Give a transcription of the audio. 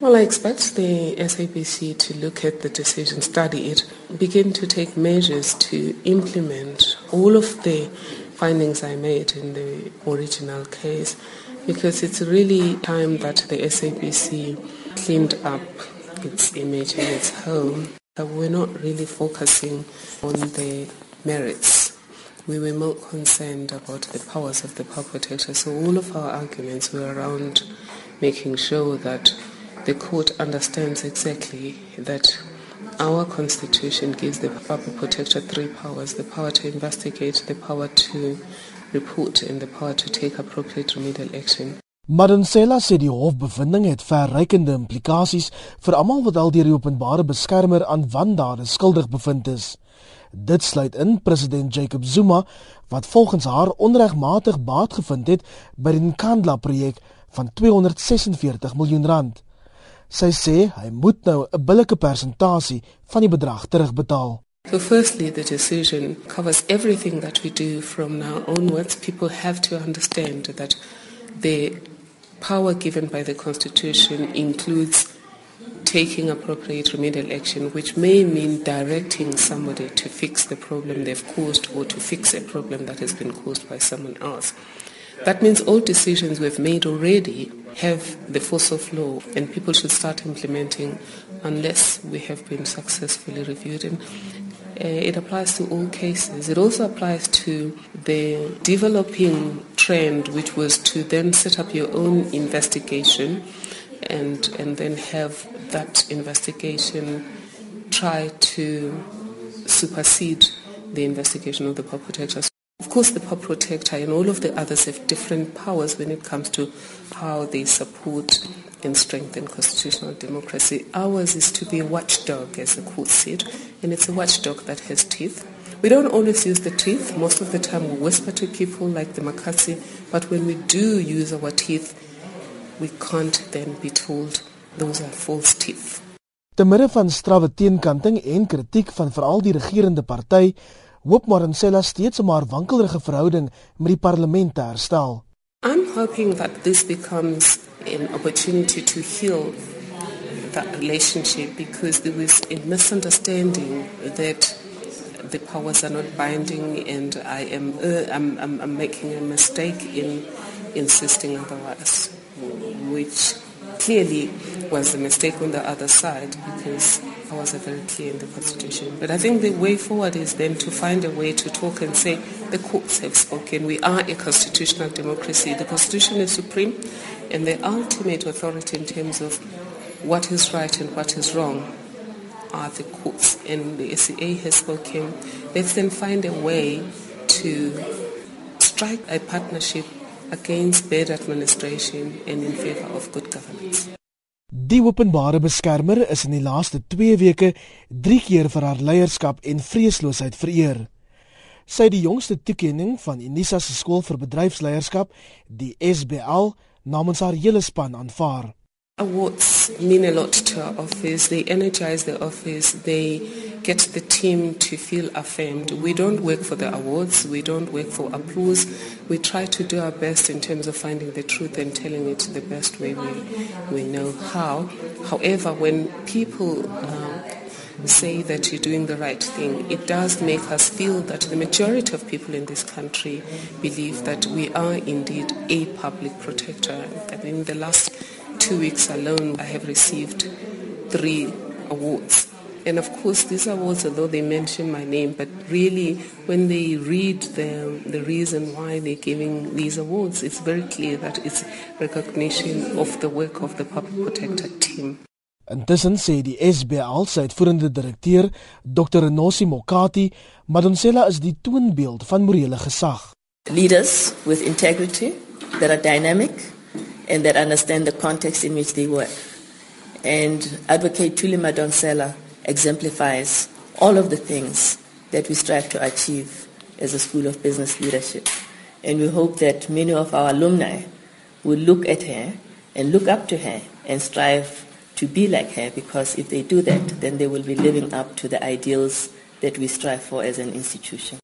Well, I expect the SAPC to look at the decision, study it, begin to take measures to implement all of the findings I made in the original case because it's really time that the SAPC cleaned up its image and its home. We're not really focusing on the merits. We were more concerned about the powers of the power protector. So all of our arguments were around making sure that the court understands exactly that our constitution gives the public protector three powers the power to investigate, the power to report, and the power to take appropriate remedial action. Madonsela sê die hofbevinding het verrykende implikasies vir almal wat al deur die openbare beskermer aan wandade skuldig bevind is. Dit sluit in president Jacob Zuma wat volgens haar onregmatig baat gevind het by die Nkandla projek van 246 miljoen rand. Sy sê hy moet nou 'n billike persentasie van die bedrag terugbetaal. So firstly the decision covers everything that we do from now onwards. People have to understand that the power given by the constitution includes taking appropriate remedial action which may mean directing somebody to fix the problem they've caused or to fix a problem that has been caused by someone else. That means all decisions we've made already have the force of law and people should start implementing unless we have been successfully reviewed. And uh, it applies to all cases. It also applies to the developing trend, which was to then set up your own investigation and, and then have that investigation try to supersede the investigation of the public perpetrators. Course, the Pop Protector and all of the others have different powers when it comes to how they support and strengthen constitutional democracy. Ours is to be a watchdog, as the court said, and it's a watchdog that has teeth. We don't always use the teeth. Most of the time we whisper to people like the Makasi, but when we do use our teeth, we can't then be told those are false teeth. Te midde van strawwe teenkanting en kritiek van veral die regerende party hoop Marinsela steeds om haar wankelrige verhouding met die parlement te herstel. I'm hoping that this becomes an opportunity to heal that relationship because there was a misunderstanding that the powers are not binding and I am uh, I'm, I'm, I'm making a mistake in insisting otherwise which clearly was a mistake on the other side because powers are very clear in the Constitution. But I think the way forward is then to find a way to talk and say the courts have spoken. We are a constitutional democracy. The Constitution is supreme, and the ultimate authority in terms of what is right and what is wrong are the courts. And the SCA has spoken. Let's then find a way to strike a partnership against bad administration and in favor of good governance. Die openbare beskermer is in die laaste 2 weke 3 keer vir haar leierskap en vreesloosheid vereer. Sy het die jongste toekenning van Unisa se skool vir bedryfsleierskap, die SBL, namens haar hele span aanvaar. Awards mean a lot to our office. They energize the office. They get the team to feel affirmed. We don't work for the awards. We don't work for applause. We try to do our best in terms of finding the truth and telling it the best way we, we know how. However, when people uh, say that you're doing the right thing, it does make us feel that the majority of people in this country believe that we are indeed a public protector. I mean, the last two weeks alone, I have received three awards. And of course, these awards, although they mention my name, but really, when they read the, the reason why they're giving these awards, it's very clear that it's recognition of the work of the Public Protector team. Intussen sê die SBL se uitvoerende direkteur, Dr. Nosi Mokati, Madonsela is die toonbeeld van morele gesag. Leaders with integrity that are dynamic and that understand the context in which they work. And Advocate Tuli Madonsela exemplifies all of the things that we strive to achieve as a School of Business Leadership. And we hope that many of our alumni will look at her and look up to her and strive to be like her because if they do that, then they will be living up to the ideals that we strive for as an institution.